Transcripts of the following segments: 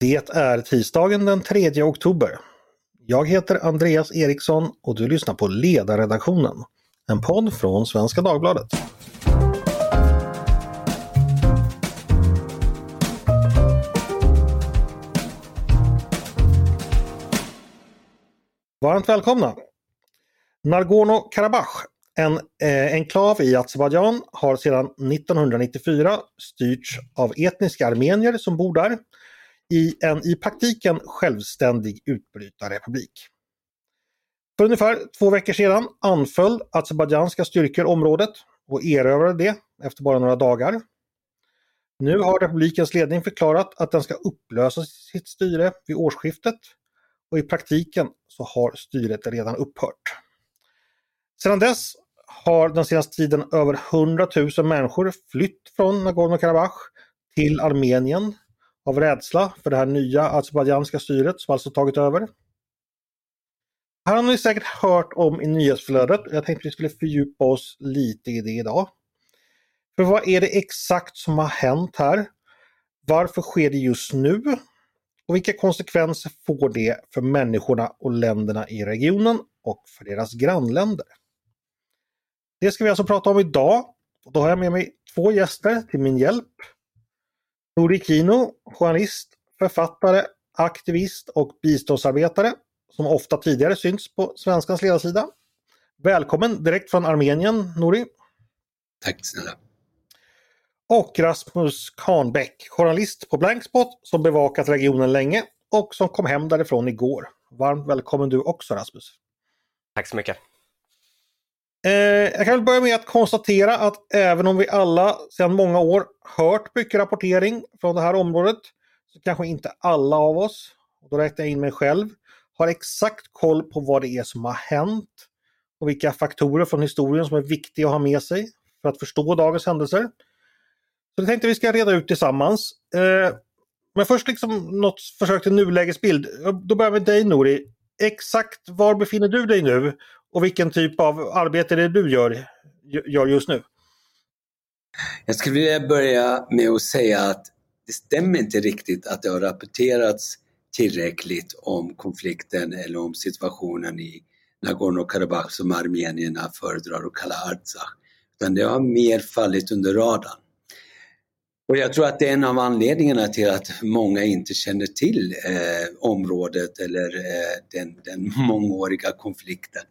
Det är tisdagen den 3 oktober. Jag heter Andreas Eriksson och du lyssnar på Ledarredaktionen, en podd från Svenska Dagbladet. Varmt välkomna! Nagorno-Karabach, en eh, enklav i Azerbajdzjan, har sedan 1994 styrts av etniska armenier som bor där i en i praktiken självständig utbrytarrepublik. För ungefär två veckor sedan anföll azerbajdzjanska styrkor området och erövrade det efter bara några dagar. Nu har republikens ledning förklarat att den ska upplösa sitt styre vid årsskiftet och i praktiken så har styret redan upphört. Sedan dess har den senaste tiden över 100 000 människor flytt från Nagorno-Karabach till Armenien av rädsla för det här nya azerbajdzjanska styret som alltså tagit över. Här har ni säkert hört om i nyhetsflödet. Jag tänkte att vi skulle fördjupa oss lite i det idag. För vad är det exakt som har hänt här? Varför sker det just nu? Och vilka konsekvenser får det för människorna och länderna i regionen och för deras grannländer? Det ska vi alltså prata om idag. Och då har jag med mig två gäster till min hjälp. Nori Kino, journalist, författare, aktivist och biståndsarbetare som ofta tidigare synts på Svenskans ledarsida. Välkommen direkt från Armenien, Nori. Tack snälla. Och Rasmus Kahnbäck, journalist på Blankspot som bevakat regionen länge och som kom hem därifrån igår. Varmt välkommen du också Rasmus. Tack så mycket. Eh, jag kan väl börja med att konstatera att även om vi alla sedan många år hört mycket rapportering från det här området så kanske inte alla av oss, och då räknar jag in mig själv, har exakt koll på vad det är som har hänt och vilka faktorer från historien som är viktiga att ha med sig för att förstå dagens händelser. Så det tänkte vi ska reda ut tillsammans. Eh, men först liksom något försök till nulägesbild. Då börjar vi med dig Nori. Exakt var befinner du dig nu och vilken typ av arbete är det du gör, gör just nu? Jag skulle vilja börja med att säga att det stämmer inte riktigt att det har rapporterats tillräckligt om konflikten eller om situationen i Nagorno-Karabach som armenierna föredrar att kalla Artsach. Utan det har mer fallit under radarn. Och jag tror att det är en av anledningarna till att många inte känner till eh, området eller eh, den, den mångåriga konflikten.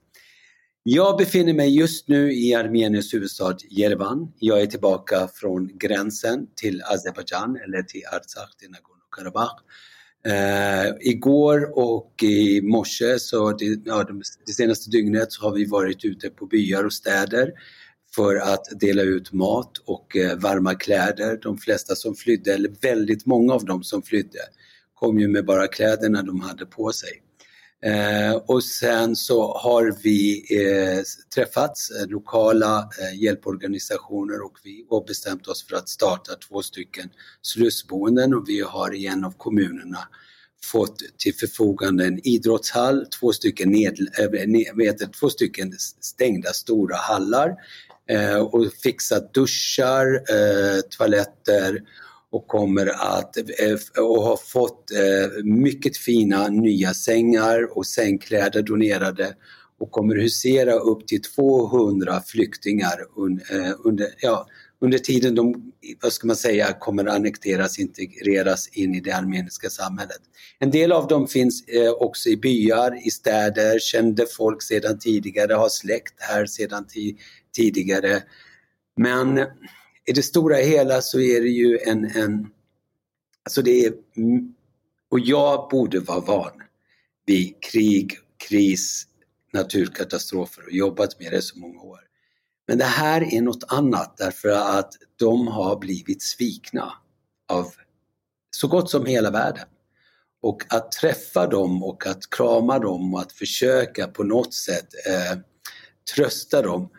Jag befinner mig just nu i Armeniens huvudstad Jerevan. Jag är tillbaka från gränsen till Azerbajdzjan eller till Artsakh, till Nagorno-Karabach. Uh, eh, igår och i morse, så det, ja, det senaste dygnet, så har vi varit ute på byar och städer för att dela ut mat och uh, varma kläder. De flesta som flydde, eller väldigt många av dem som flydde, kom ju med bara kläderna de hade på sig. Eh, och sen så har vi eh, träffats, eh, lokala eh, hjälporganisationer och vi har bestämt oss för att starta två stycken slussboenden och vi har i en av kommunerna fått till förfogande en idrottshall, två stycken, ned, äh, två stycken stängda stora hallar eh, och fixat duschar, eh, toaletter och kommer att eh, och har fått eh, mycket fina nya sängar och sängkläder donerade och kommer husera upp till 200 flyktingar eh, under, ja, under tiden de, vad ska man säga, kommer annekteras, integreras in i det armeniska samhället. En del av dem finns också i byar, i städer, kände folk sedan tidigare, har släkt här sedan tidigare. Men i det stora hela så är det ju en, en alltså det är, och jag borde vara van vid krig, kris, naturkatastrofer och jobbat med det så många år. Men det här är något annat därför att de har blivit svikna av så gott som hela världen. Och att träffa dem och att krama dem och att försöka på något sätt eh, trösta dem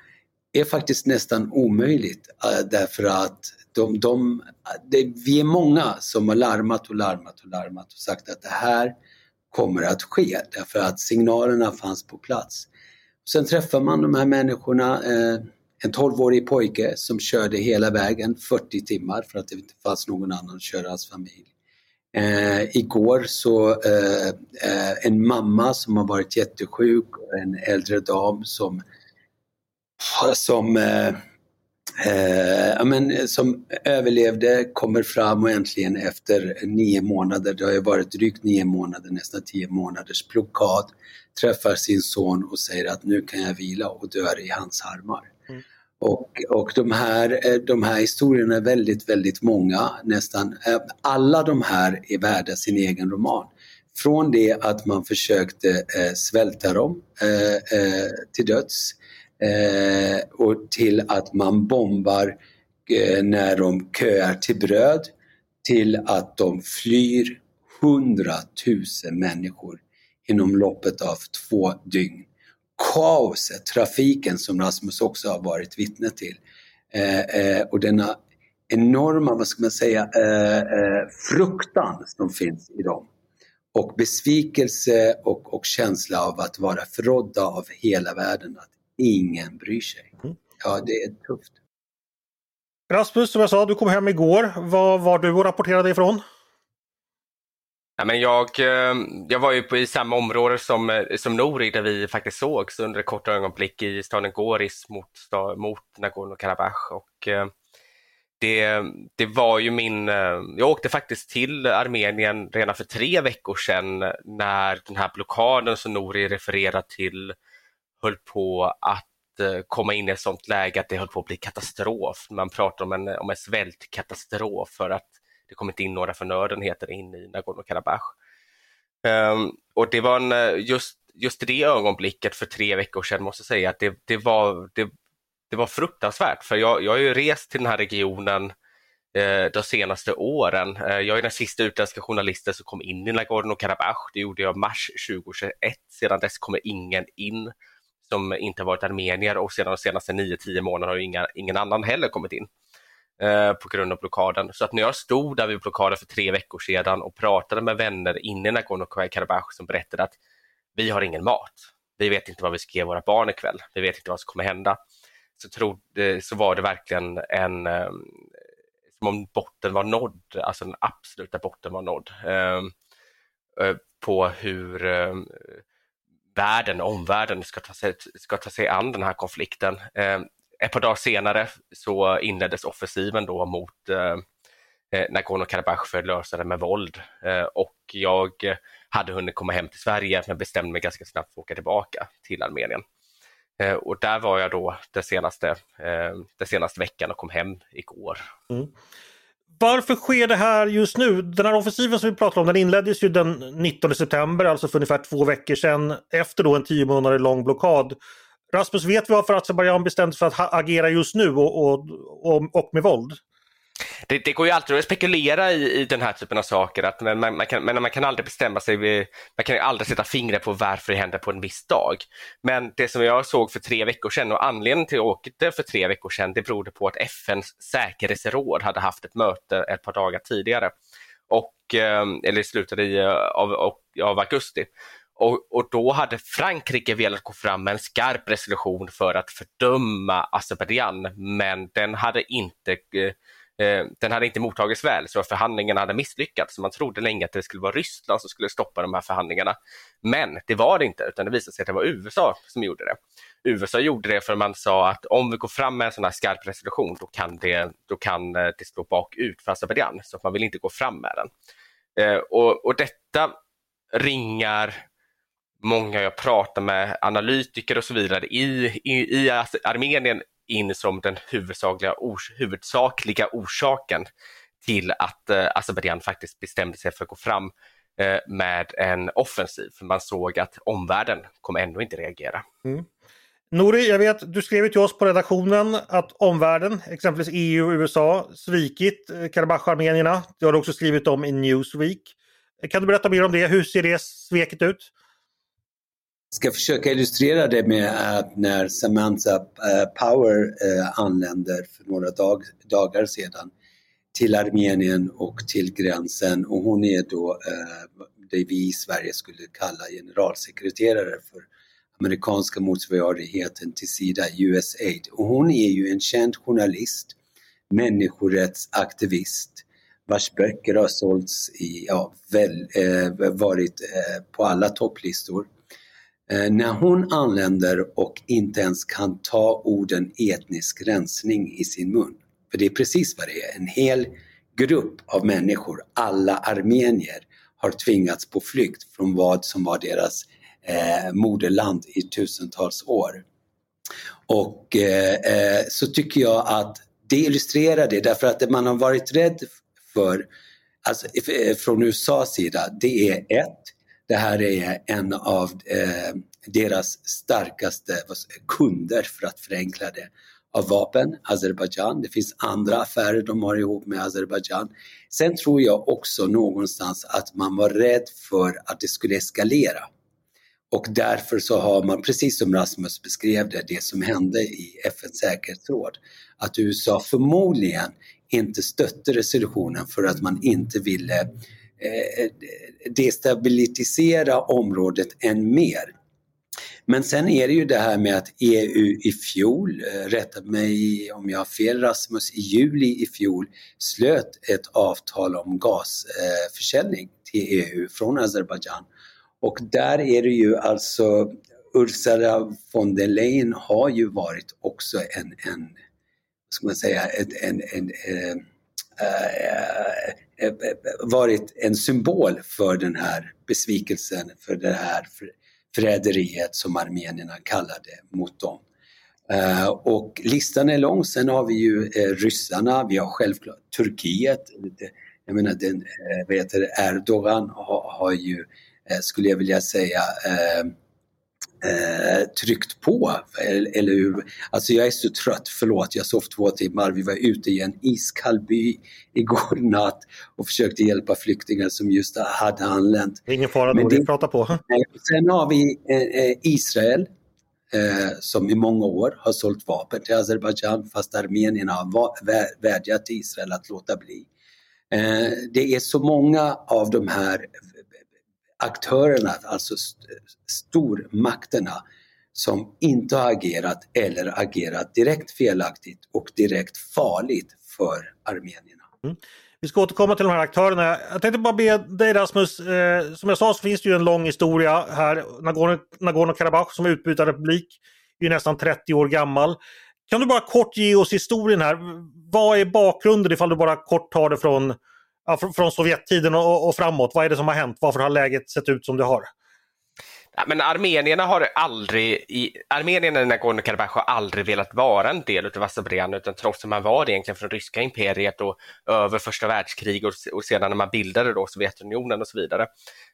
är faktiskt nästan omöjligt eh, därför att de, de, det, vi är många som har larmat och larmat och larmat och sagt att det här kommer att ske därför att signalerna fanns på plats. Sen träffar man de här människorna, eh, en 12-årig pojke som körde hela vägen 40 timmar för att det inte fanns någon annan att köra hans familj. Eh, igår så eh, eh, en mamma som har varit jättesjuk, en äldre dam som, som, eh, eh, men, som överlevde, kommer fram och äntligen efter nio månader, det har ju varit drygt nio månader, nästan tio månaders blockad, träffar sin son och säger att nu kan jag vila och dör i hans armar. Mm. Och, och de, här, eh, de här historierna är väldigt, väldigt många. Nästan eh, alla de här är värda sin egen roman. Från det att man försökte eh, svälta dem eh, eh, till döds eh, och till att man bombar eh, när de köar till bröd till att de flyr hundratusen människor inom loppet av två dygn kaoset, trafiken som Rasmus också har varit vittne till. Eh, eh, och denna enorma, vad ska man säga, eh, eh, fruktan som finns i dem. Och besvikelse och, och känsla av att vara förrådda av hela världen, att ingen bryr sig. Mm. Ja, det är tufft. Rasmus, som jag sa, du kom hem igår. Var var du och rapporterade ifrån? Ja, men jag, eh, jag var ju på, i samma område som, eh, som Nori där vi faktiskt sågs under ett kort ögonblick i staden Goris mot, mot Nagorno-Karabach. Och, eh, det, det var ju min... Jag åkte faktiskt till Armenien redan för tre veckor sedan när den här blockaden som Nori refererar till höll på att eh, komma in i ett sånt läge att det höll på att bli katastrof. Man pratar om en, om en svältkatastrof för att det kom inte in några förnödenheter in i Nagorno-Karabach. Um, och det var en, eh, just, just i det ögonblicket för tre veckor sedan måste jag säga att det, det, var, det, det var fruktansvärt för jag, jag har ju rest till den här regionen eh, de senaste åren. Eh, jag är den sista utländska journalisten som kom in i Nagorno-Karabach. Det gjorde jag mars 2021. Sedan dess kommer ingen in som inte varit armenier och sedan de senaste 9-10 månaderna har inga, ingen annan heller kommit in. Eh, på grund av blockaden. Så att när jag stod där vid blockaden för tre veckor sedan och pratade med vänner inne i Nagorno-Karabach som berättade att vi har ingen mat. Vi vet inte vad vi ska ge våra barn ikväll. Vi vet inte vad som kommer hända. Så, trodde, så var det verkligen en eh, som om botten var nådd, alltså den absoluta botten var nådd eh, eh på hur eh, världen, omvärlden ska ta, sig, ska ta sig an den här konflikten. Eh, ett par dagar senare så inleddes offensiven då mot eh, eh Nagorno-Karabach för att lösa det med våld. Eh, och jag hade hunnit komma hem till Sverige men bestämde mig ganska snabbt för att åka tillbaka till Armenien. Eh, och där var jag då den senaste, eh, den senaste veckan och kom hem igår. Mm. Varför sker det här just nu? Den här offensiven som vi pratar om den inleddes ju den 19 september, alltså för ungefär två veckor sedan efter då en tio månader lång blockad. Rasmus, vet vi varför Azerbajdzjan bestämde sig för att agera just nu och, och, och, och med våld? Det, det, går ju alltid att spekulera i, i den här typen av saker, att man, man, kan, men man kan aldrig bestämma sig, man kan aldrig sätta fingret på varför det händer på en viss dag. Men det som jag såg för tre veckor sedan och anledningen till att jag åkte för tre veckor sedan, det berodde på att FNs säkerhetsråd hade haft ett möte ett par dagar tidigare, och, ehm, eller i slutet eh, av, av, augusti. Och, och, då hade Frankrike velat gå fram med en skarp resolution för att fördöma Azerbajdzjan, men den hade inte eh, Eh, den hade inte mottagits väl, så förhandlingarna hade misslyckats. Man trodde länge att det skulle vara Ryssland som skulle stoppa de här förhandlingarna. Men det var det inte, utan det visade sig att det var USA som gjorde det. USA gjorde det för man sa att om vi går fram med en sån här skarp resolution, då kan det, då kan eh, det slå bakut för Azerbajdzjan, så man vill inte gå fram med den. Eh, och, och detta ringar många jag pratar med, analytiker och så vidare i, i, i Armenien in som den huvudsakliga, ors huvudsakliga orsaken till att eh, Azerbajdzjan faktiskt bestämde sig för att gå fram eh, med en offensiv. För man såg att omvärlden kommer ändå inte reagera. Mm. Nori, jag vet, du skrev till oss på redaktionen att omvärlden, exempelvis EU och USA, svikit eh, Karabach-armenierna. Det har du också skrivit om i Newsweek. Kan du berätta mer om det? Hur ser det sveket ut? Ska försöka illustrera det med att när Samantha eh, Power eh, anländer för några dag, dagar sedan till Armenien och till gränsen och hon är då eh, det vi i Sverige skulle kalla generalsekreterare för amerikanska motsvarigheten till Sida, USAID. Och hon är ju en känd journalist, människorättsaktivist vars böcker har sålts i, ja, väl, eh, varit eh, på alla topplistor. Eh, när hon anländer och inte ens kan ta orden etnisk rensning i sin mun. För det är precis vad det är, en hel grupp av människor, alla armenier, har tvingats på flykt från vad som var deras eh, moderland i tusentals år. Och eh, eh så tycker jag att det illustrerar det därför att det man har varit rädd för alltså, eh, från USAs sida, det är ett, det här är en av eh, deras starkaste kunder för att förenkla det av vapen, Azerbajdzjan. Det finns andra affärer de har ihop med Azerbajdzjan. Sen tror jag också någonstans att man var rädd för att det skulle eskalera. Och därför så har man, precis som Rasmus beskrev det, det som hände i FNs säkerhetsråd, att USA förmodligen inte stötte resolutionen för att man inte ville eh, Eh, destabilisera området än mer. Men sen är det ju det här med att EU i fjol, eh, rätta mig om jag har fel Rasmus, i juli i fjol slöt ett avtal om gasförsäljning till EU från Azerbajdzjan. Och där är det ju alltså Ursula von der Leyen har ju varit också en, en ska man säga, en, en, en, en äh, Eh, eh, varit en symbol för den här besvikelsen, för det här förräderiet som armenierna kallade det mot dem. Eh, och listan är lång. Sen har vi ju ryssarna, vi har självklart Turkiet. Jag menar, den, vad heter det, Erdogan har, har ju, skulle jag vilja säga, eh, tryckt på. Eller hur? Alltså jag är så trött, förlåt, jag sov två timmar. Vi var ute i en iskall by igår natt och försökte hjälpa flyktingar som just hade anlänt. Ingen fara, då, det, prata på. Sen har vi eh, Israel eh, som i många år har sålt vapen till Azerbajdzjan fast armenierna har vädjat till Israel att låta bli. Eh, det är så många av de här aktörerna, alltså stormakterna, som inte har agerat eller agerat direkt felaktigt och direkt farligt för armenierna. Mm. Vi ska återkomma till de här aktörerna. Jag tänkte bara be dig Rasmus, eh, som jag sa så finns det ju en lång historia här. Nagorno-Karabach som utbrytarrepublik är ju nästan 30 år gammal. Kan du bara kort ge oss historien här? Vad är bakgrunden ifall du bara kort tar det från ja, från Sovjettiden och, och, framåt? Vad är det som har hänt? Varför har läget sett ut som det har? Ja, men armenierna har aldrig, i, armenierna i Nagorno-Karabach har aldrig velat vara en del av Azerbajdzjan utan trots att man var det egentligen från ryska imperiet och över första världskriget och, och sedan när man bildade då Sovjetunionen och så vidare.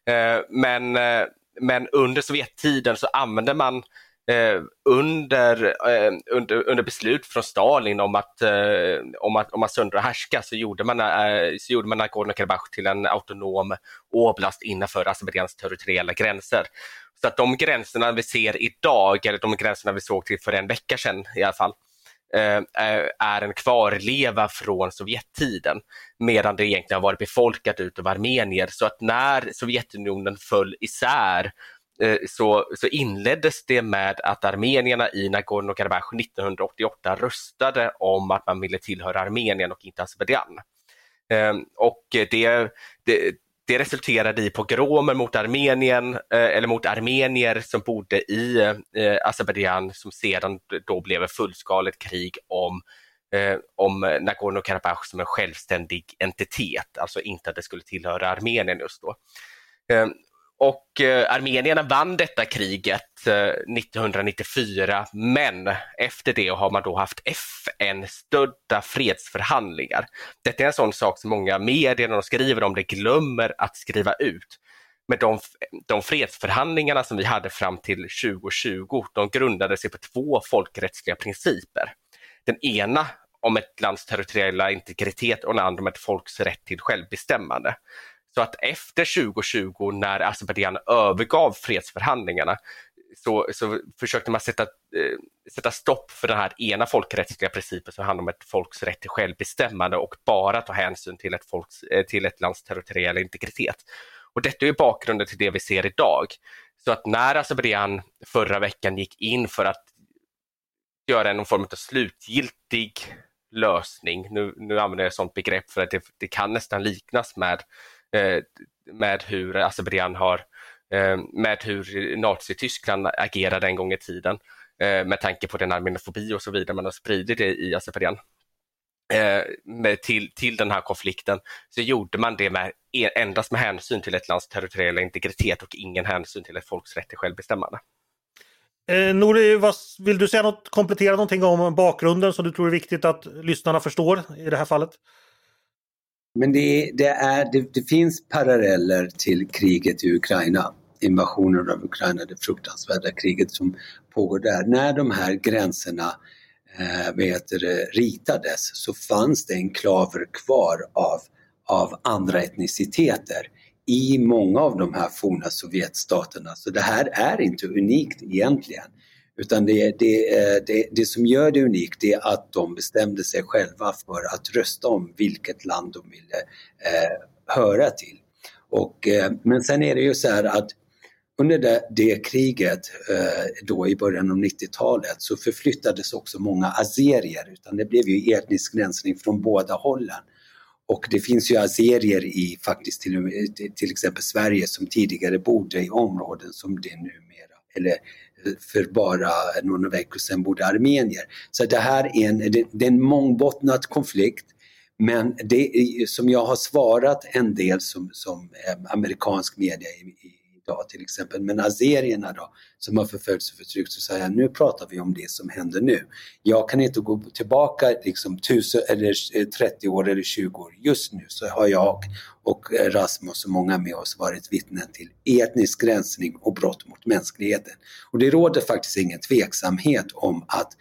Eh, men, eh, men under Sovjettiden så använde man Eh, under, eh, under, under beslut från Stalin om att, eh, om att, om att söndra och härska så gjorde man, eh, så gjorde man Nagorno-Karabach till en autonom oblast innanför Azerbajdzjans territoriella gränser. Så att de gränserna vi ser idag, eller de gränserna vi såg till för en vecka sedan i alla fall, eh, eh, är en kvarleva från Sovjettiden medan det egentligen har varit befolkat utav armenier. Så att när Sovjetunionen föll isär Eh, så, så inleddes det med att armenierna i Nagorno-Karabach 1988 röstade om att man ville tillhöra Armenien och inte Azerbajdzjan. Ehm, och det, det, det resulterade i pogromer mot Armenien, eh, eller mot armenier som bodde i eh, Azerbajdzjan som sedan då blev ett fullskaligt krig om om Nagorno-Karabach som en självständig entitet, alltså inte att det skulle tillhöra Armenien just då. Ehm, och eh, armenierna vann detta kriget eh, 1994 men efter det har man då haft FN-stödda fredsförhandlingar. Detta är en sån sak som många medier när de skriver om det glömmer att skriva ut. Men de, de fredsförhandlingarna som vi hade fram till 2020, de grundade sig på två folkrättsliga principer. Den ena om ett lands territoriella integritet och den andra om ett folks rätt till självbestämmande. Så att efter 2020 när Azerbajdzjan övergav fredsförhandlingarna så, så försökte man sätta, eh, sätta stopp för den här ena folkrättsliga principen som handlar om ett folks rätt till självbestämmande och bara ta hänsyn till ett, folks, eh, till ett lands territoriella integritet. Och detta är bakgrunden till det vi ser idag. Så att när Azerbajdzjan förra veckan gick in för att göra någon form av slutgiltig lösning. Nu, nu använder jag ett sådant begrepp för att det, det kan nästan liknas med, Eh, med hur Azerbajdzjan har eh, med hur Nazityskland agerade en gång i tiden eh, med tanke på den armenofobi och så vidare man har spridit det i Azerbajdzjan. Eh, till, till den här konflikten så gjorde man det med, e, endast med hänsyn till ett lands territoriella integritet och ingen hänsyn till ett folks rätt till självbestämmande. Eh, Nori, vad, vill du säga något, komplettera någonting om bakgrunden som du tror är viktigt att lyssnarna förstår i det här fallet? Men det, det, är, det, det finns paralleller till kriget i Ukraina, invasionen av Ukraina, det fruktansvärda kriget som pågår där. När de här gränserna eh, vet det, ritades så fanns det enklaver kvar av, av andra etniciteter i många av de här forna Sovjetstaterna. Så det här är inte unikt egentligen. Utan det, det, eh, det, det som gör det unikt är att de bestämde sig själva för att rösta om vilket land de ville eh, höra till. Och, eh, men sen är det ju så här att under det, det kriget eh, då i början av 90-talet så förflyttades också många azerier utan det blev ju etnisk rensning från båda hållen. Och det finns ju azerier i faktiskt till, till exempel Sverige som tidigare bodde i områden som det numera, eller för bara några veckor sedan bodde armenier. Så det här är en, det är en mångbottnad konflikt men det är som jag har svarat en del som, som eh, amerikansk media i, i idag till exempel. Men azerierna då, som har förföljts och förtryckts, så säger jag nu pratar vi om det som händer nu. Jag kan inte gå tillbaka liksom tusen, eller eh, 30 år eller 20 år. Just nu så har jag och eh, Rasmus och många med oss varit vittnen till etnisk rensning och brott mot mänskligheten. Och det råder faktiskt ingen tveksamhet om att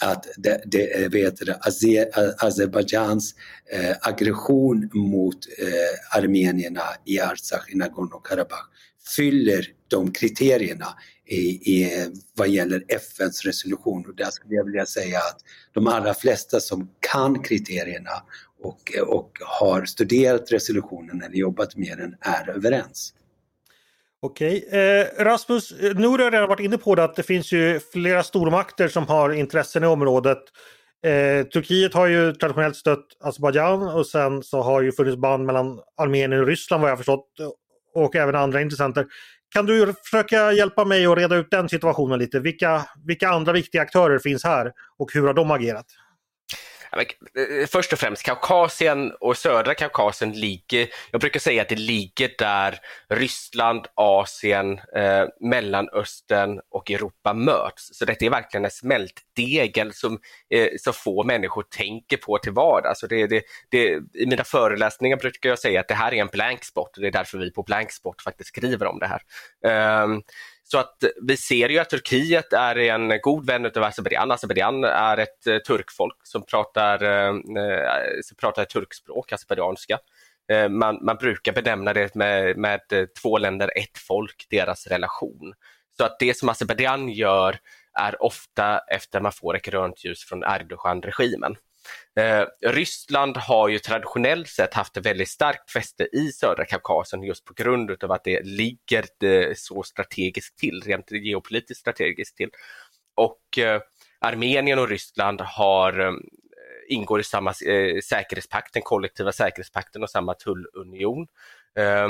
att det, det eh, vet det, Azerbajdzjans eh, aggression mot eh, armenierna i Artsach, i Nagorno-Karabach fyller de kriterierna i, i, vad gäller FNs resolution. Och där skulle jag vilja säga att de allra flesta som kan kriterierna och, och har studerat resolutionen eller jobbat med den är överens. Okej, eh, Rasmus, nu har jag redan varit inne på det att det finns ju flera stormakter som har intressen i området. Eh, Turkiet har ju traditionellt stött Azerbajdzjan och sen så har ju funnits band mellan Armenien och Ryssland vad jag förstått och även andra intressenter. Kan du försöka hjälpa mig att reda ut den situationen lite? Vilka, vilka andra viktiga aktörer finns här och hur har de agerat? Eh, först och främst, Kaukasien och södra Kaukasien ligger, jag brukar säga att det ligger där Ryssland, Asien, eh, Mellanöstern och Europa möts. Så detta är verkligen en smältdegel som eh, så få människor tänker på till vardags. det, det, det, I mina föreläsningar brukar jag säga att det här är en blank spot och det är därför vi på blank spot faktiskt skriver om det här. Eh, så att vi ser ju att Turkiet är en god vän av Azerbajdzjan. Azerbajdzjan är ett eh, turkfolk som pratar, uh, som pratar turkspråk, azerbajdzjanska. Eh, man, man brukar benämna det med, med två länder, ett folk, deras relation. Så att det som Azerbajdzjan gör är ofta efter man får ett grönt ljus från Erdogan-regimen. Eh, Ryssland har ju traditionellt sett haft ett väldigt starkt fäste i södra Kaukasien just på grund av att det ligger det så strategiskt till, rent geopolitiskt strategiskt till. Och eh, Armenien och Ryssland har eh, ingår i samma eh, säkerhetspakt, den kollektiva säkerhetspakten och samma tullunion. Eh,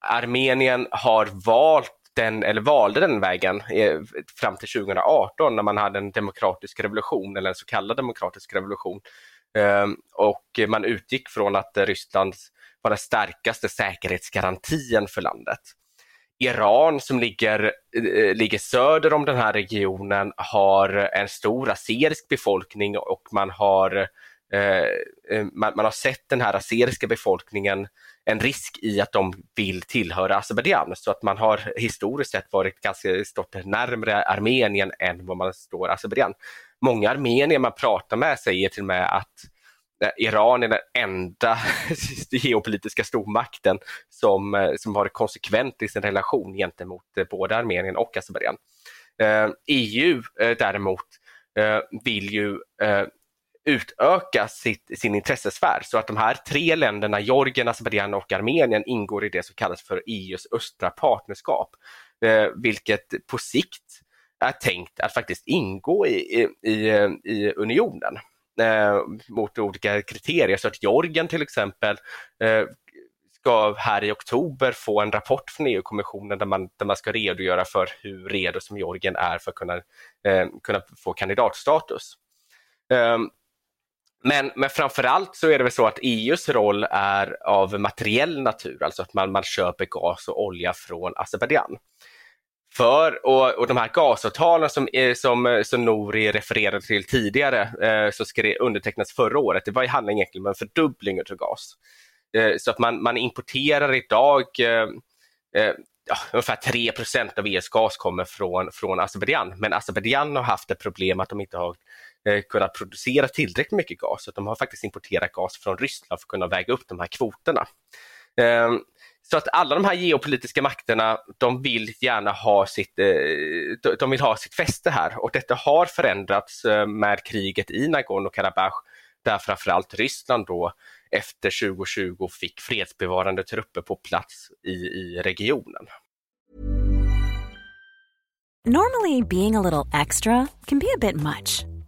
Armenien har valt den, eller valde den vägen eh, fram till 2018 när man hade en demokratisk revolution eller en så kallad demokratisk revolution. Ehm, och man utgick från att Ryssland var den starkaste säkerhetsgarantin för landet. Iran som ligger, eh, ligger söder om den här regionen har en stor aserisk befolkning och man har, eh, Eh, eh, man, man, har sett den här aseriska befolkningen en risk i att de vill tillhöra Azerbajdzjan så att man har historiskt sett varit ganska stått närmre Armenien än vad man står Azerbajdzjan. Många armenier man pratar med säger till och med att eh, Iran är den enda geopolitiska stormakten som, som har konsekvent i sin relation gentemot både Armenien och Azerbajdzjan. EU däremot vill ju utöka sitt, sin intressesfär så att de här tre länderna, Georgien, Azerbajdzjan och Armenien, ingår i det som kallas för EUs östra partnerskap, eh, vilket på sikt är tänkt att faktiskt ingå i, i, i unionen. eh, mot olika kriterier. Så att Georgien till exempel eh, ska här i oktober få en rapport från EU-kommissionen där man, där man ska redogöra för hur redo som Georgien är för att kunna, eh, kunna få kandidatstatus. Eh, men, men framförallt så är det väl så att EUs roll är av materiell natur, alltså att man, man köper gas och olja från Azerbajdzjan. För, och, och de här gasavtalen som, eh, som, eh, som Nouri refererade till tidigare, eh, som skrev, undertecknades förra året, det var ju handling egentligen om en fördubbling av gas. Eh, så att man, man importerar idag eh, eh ja, ungefär 3% av EUs gas kommer från, från Azerbajdzjan. Men Azerbajdzjan har haft ett problem att de inte har Eh, kunnat producera tillräckligt mycket gas. Så de har faktiskt importerat gas från Ryssland för att kunna väga upp de här kvoterna. Ehm, så att alla de här geopolitiska makterna, de vill gärna ha sitt, eh, de vill ha sitt fäste här och detta har förändrats eh, med kriget i Nagorno-Karabach där framförallt Ryssland då efter 2020 fick fredsbevarande trupper på plats i, i regionen. Normally being a little extra can be a bit much,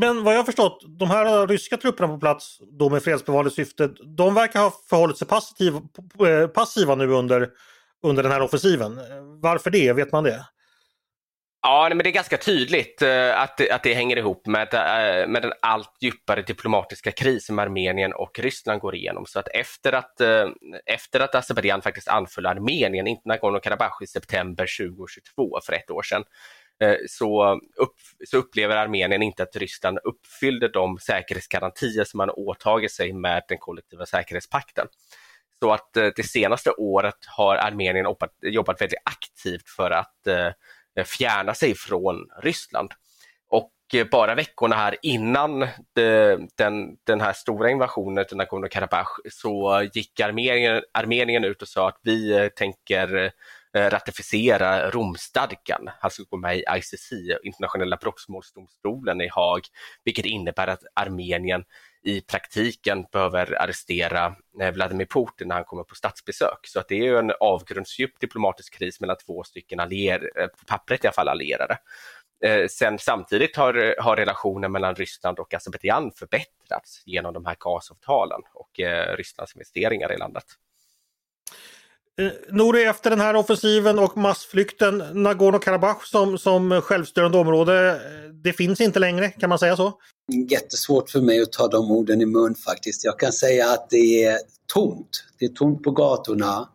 Men vad jag har förstått, de här ryska trupperna på plats då med fredsbevarande syfte, de verkar ha förhållit sig passiv, eh, passiva nu under, under den här offensiven. Varför det? Vet man det? Ja, men det är ganska tydligt eh, att, att det hänger ihop med, eh, med den allt djupare diplomatiska kris som Armenien och Ryssland går igenom. Så att efter att, efter att Azerbajdzjan faktiskt anföll Armenien, inte Nagorno-Karabach i september 2022, för ett år sedan, Eh, så, upp, så upplever Armenien inte att Ryssland uppfyllde de säkerhetsgarantier som man åtagit sig med den kollektiva säkerhetspakten. Så att eh, det senaste året har Armenien jobbat, jobbat väldigt aktivt för att eh, fjärna sig från Ryssland. Och eh, bara veckorna här innan den, den här stora invasionen till Nagorno-Karabach så gick Armenien, Armenien ut och sa att vi tänker Eh, ratificera Romstadgan, Han skulle gå med i ICC, internationella brottmålsdomstolen i Haag, vilket innebär att Armenien i praktiken behöver arrestera eh, Vladimir Putin när han kommer på statsbesök. Så att det är en avgrundsdjup diplomatisk kris mellan två stycken allierade, eh, på pappret i alla fall allierade. Sen samtidigt har, har relationen mellan Ryssland och Azerbajdzjan förbättrats genom de här gasavtalen och Rysslands investeringar i landet. Eh, Nouri, efter den här offensiven och massflykten, Nagorno-Karabach som, som självstyrande område, det finns inte längre, kan man säga så? Jättesvårt för mig att ta de orden i mun faktiskt. Jag kan säga att det är tomt. Det är tomt på gatorna.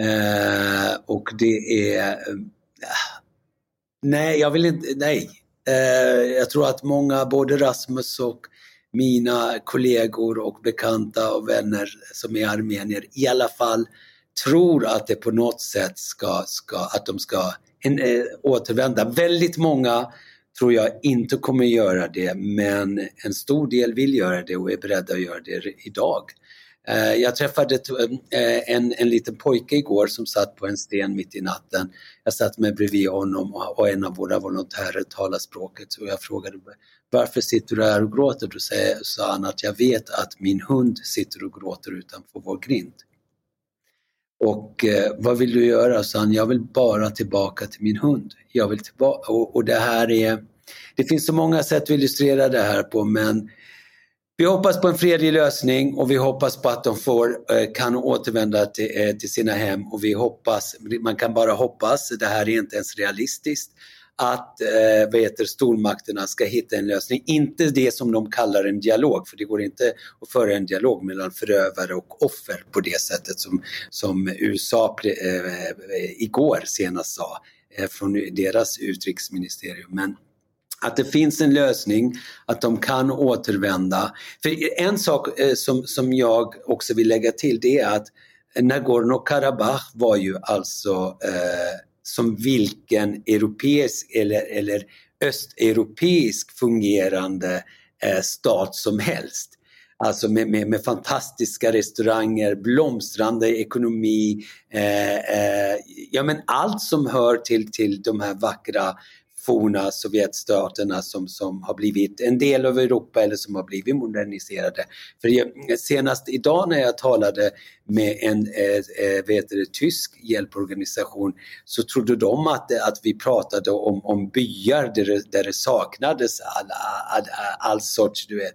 Eh, och det är... Eh, nej, jag vill inte... Nej. Eh, jag tror att många, både Rasmus och mina kollegor och bekanta och vänner som är armenier i alla fall tror att det på något sätt ska, ska att de ska en, eh, återvända. Väldigt många tror jag inte kommer göra det men en stor del vill göra det och är beredda att göra det idag. Eh, jag träffade äh, en, en liten pojke igår som satt på en sten mitt i natten. Jag satt med bredvid honom och, och en av våra volontärer talade språket och jag frågade varför sitter du här och gråter? Då sa han att jag vet att min hund sitter och gråter utanför vår grind. Och eh, vad vill du göra? sa han. Jag vill bara tillbaka till min hund. Jag vill tillbaka. Och, och, det här är... Det finns så många sätt att illustrera det här på men vi hoppas på en fredlig lösning och vi hoppas på att de får, eh, kan återvända till, eh, till sina hem och vi hoppas, man kan bara hoppas, det här är inte ens realistiskt, att eh, vad heter, stormakterna ska hitta en lösning. Inte det som de kallar en dialog, för det går inte att föra en dialog mellan förövare och offer på det sättet som, som USA eh, igår senast sa eh, från deras utrikesministerium. Men att det finns en lösning, att de kan återvända. För en sak eh, som, som jag också vill lägga till det är att Nagorno-Karabach var ju alltså eh, som vilken europeisk eller, eller östeuropeisk fungerande eh, stat som helst. Alltså med, med, med fantastiska restauranger, blomstrande ekonomi, eh, eh, ja men allt som hör till, till de här vackra forna Sovjetstaterna som, som har blivit en del av Europa eller som har blivit moderniserade. För jag, senast idag när jag talade med en eh, eh vet det, tysk hjälporganisation så trodde de att, att vi pratade om, om byar där det, där det saknades all, all, all, all sorts, du vet,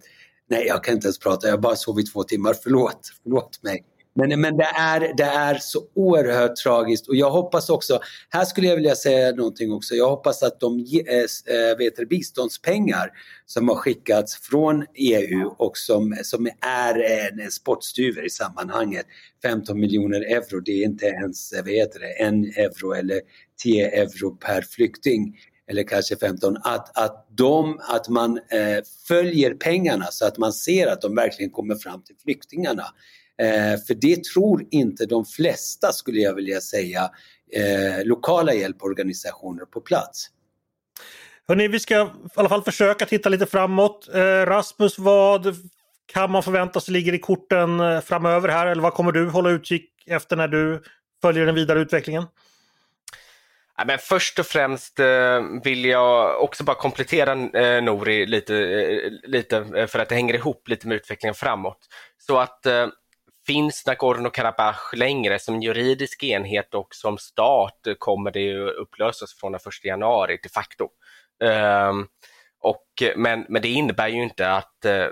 Nej, jag kan inte ens prata, jag har bara sovit två timmar, förlåt, förlåt mig. Men, men det, är, det är så oerhört tragiskt. Och jag hoppas också, här skulle jag vilja säga någonting också, jag hoppas att de eh, eh, äh, vet det, biståndspengar som har skickats från EU och som, som är en, spottstyver i sammanhanget, 15 miljoner euro, det är inte ens eh, vet det, en euro eller 10 euro per flykting. Eller kanske 15, att, att, de, att man eh, följer pengarna så att man ser att de verkligen kommer fram till flyktingarna. Eh, för det tror inte de flesta, skulle jag vilja säga, eh, lokala hjälporganisationer på plats. Hörrni, vi ska i alla fall försöka titta lite framåt. Eh, Rasmus, vad kan man förvänta sig ligger i korten eh, framöver här? Eller vad kommer du hålla utkik efter när du följer den vidare utvecklingen? Ja, men först och främst eh, vill jag också bara komplettera eh, Nori lite, lite för att det hänger ihop lite med utvecklingen framåt. Så att finns Nagorno-Karabach längre som juridisk enhet och som stat kommer det ju upplösas från den 1 januari de facto. Um, och, men, men det innebär ju inte att eh,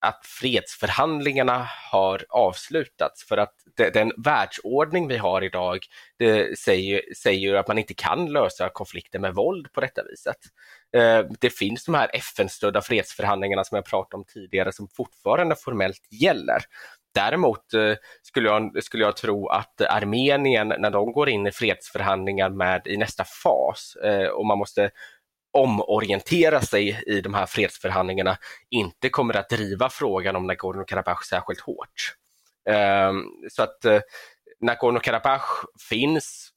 att fredsförhandlingarna har avslutats för att den världsordning vi har idag det säger, säger att man inte kan lösa konflikter med våld på detta viset. Ehm, det finns de här FN-stödda fredsförhandlingarna som jag pratade om tidigare som fortfarande formellt gäller. Däremot eh, skulle jag, skulle jag tro att Armenien, när de går in i fredsförhandlingar med i nästa fas eh, och man måste omorientera sig i de här fredsförhandlingarna inte kommer att driva frågan om Nagorno-Karabach särskilt hårt. Ehm, så att eh, Nagorno-Karabach finns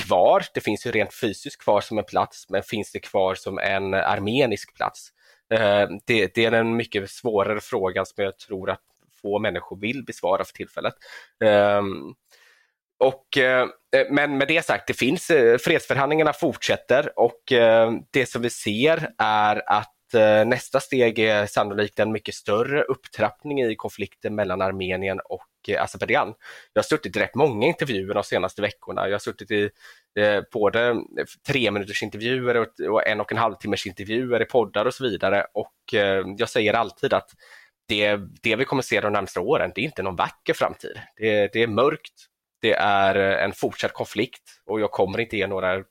kvar, det finns ju rent fysiskt kvar som en plats, men finns det kvar som en armenisk plats? Ehm, det, det är en mycket svårare fråga som jag tror att få människor vill besvara för tillfället. Ehm, och, eh, men med det sagt, det finns, eh, fredsförhandlingarna fortsätter och eh, det som vi ser är att eh, nästa steg är sannolikt en mycket större upptrappning i konflikten mellan Armenien och eh, Azerbajdzjan. Jag har suttit i rätt många intervjuer de senaste veckorna. Jag har suttit i eh, både tre minuters intervjuer och en och en halv timmes intervjuer i poddar och så vidare och jag säger alltid att det, det vi kommer se de närmaste åren, det är inte någon vacker framtid. Det, det är mörkt, det är eh, en fortsatt konflikt och jag kommer inte ge några, eh,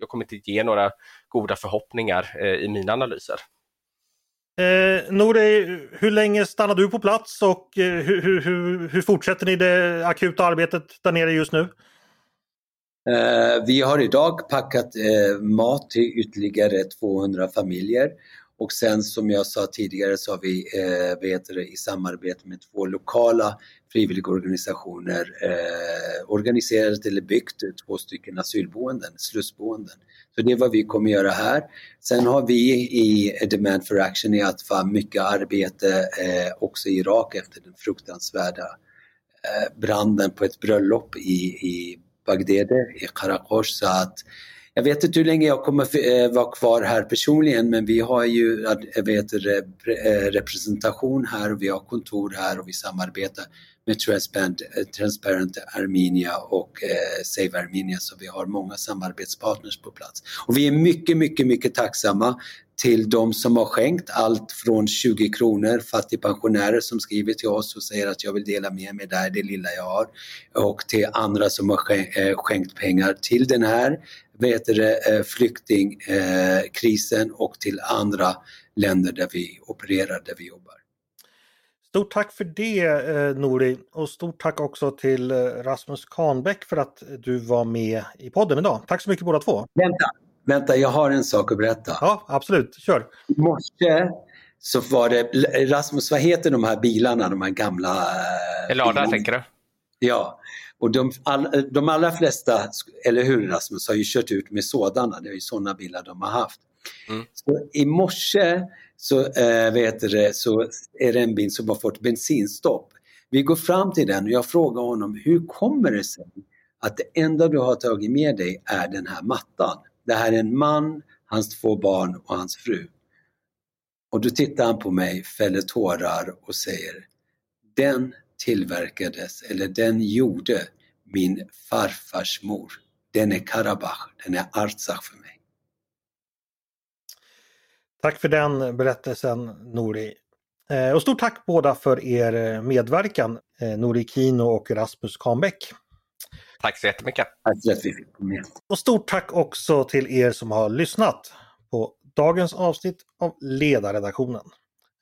jag kommer inte ge några goda förhoppningar eh, i mina analyser. Eh, Nore, hur länge stannar du på plats och hur, hur, hur fortsätter ni det akuta arbetet där nere just nu? Eh, vi har idag packat eh, mat till ytterligare 200 familjer och sen som jag sa tidigare så har vi eh, vet det, i samarbete med två lokala frivilligorganisationer eh, organiserat eller byggt två stycken asylboenden, slussboenden. Så det är vad vi kommer göra här. Sen har vi i Demand for Action i Atfa mycket arbete eh, också i Irak efter den fruktansvärda eh, branden på ett bröllop i, i Bagdede, i Karakosh. Så att jag vet inte hur länge jag kommer eh, vara kvar här personligen men vi har ju eh, vet, eh, representation här och vi har kontor här och vi samarbetar med Transparent, Transparent Armenia och Save Armenia så vi har många samarbetspartners på plats. Och vi är mycket, mycket, mycket tacksamma till de som har skänkt allt från 20 kronor, fattigpensionärer som skriver till oss och säger att jag vill dela med mig där det lilla jag har och till andra som har skänkt pengar till den här vet det, eh, flyktingkrisen och till andra länder där vi opererar, där vi jobbar. Stort tack för det eh, Nori och stort tack också till eh, Rasmus Kahnbäck för att du var med i podden idag. Tack så mycket båda två. Vänta, vänta, jag har en sak att berätta. Ja, absolut, kör. I morse så var det, Rasmus, vad heter de här bilarna, de här gamla? Elada tänker du? Ja, och de, all, de allra flesta, eller hur Rasmus, har ju kört ut med sådana, det är ju sådana bilar de har haft. Mm. Så I morse så, äh, vet det, så är det en bil som har fått bensinstopp. Vi går fram till den och jag frågar honom, hur kommer det sig att det enda du har tagit med dig är den här mattan? Det här är en man, hans två barn och hans fru. Och då tittar han på mig, fäller tårar och säger Den tillverkades, eller den gjorde min farfars mor. Den är Karabach, den är Artsach för mig. Tack för den berättelsen Nori. Eh, och stort tack båda för er medverkan, eh, Nori Kino och Rasmus Kahnbäck. Tack så jättemycket. Tack komma med. Och stort tack också till er som har lyssnat på dagens avsnitt av Ledarredaktionen.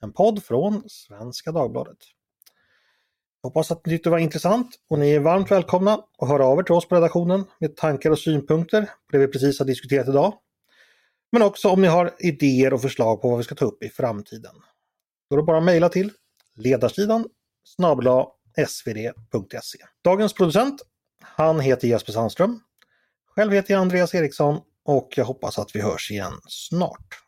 En podd från Svenska Dagbladet. Hoppas att ni tyckte det var intressant och ni är varmt välkomna att höra av er till oss på redaktionen med tankar och synpunkter på det vi precis har diskuterat idag. Men också om ni har idéer och förslag på vad vi ska ta upp i framtiden. Då är det bara att mejla till ledarsidan snabla svd.se. Dagens producent, han heter Jesper Sandström. Själv heter jag Andreas Eriksson och jag hoppas att vi hörs igen snart.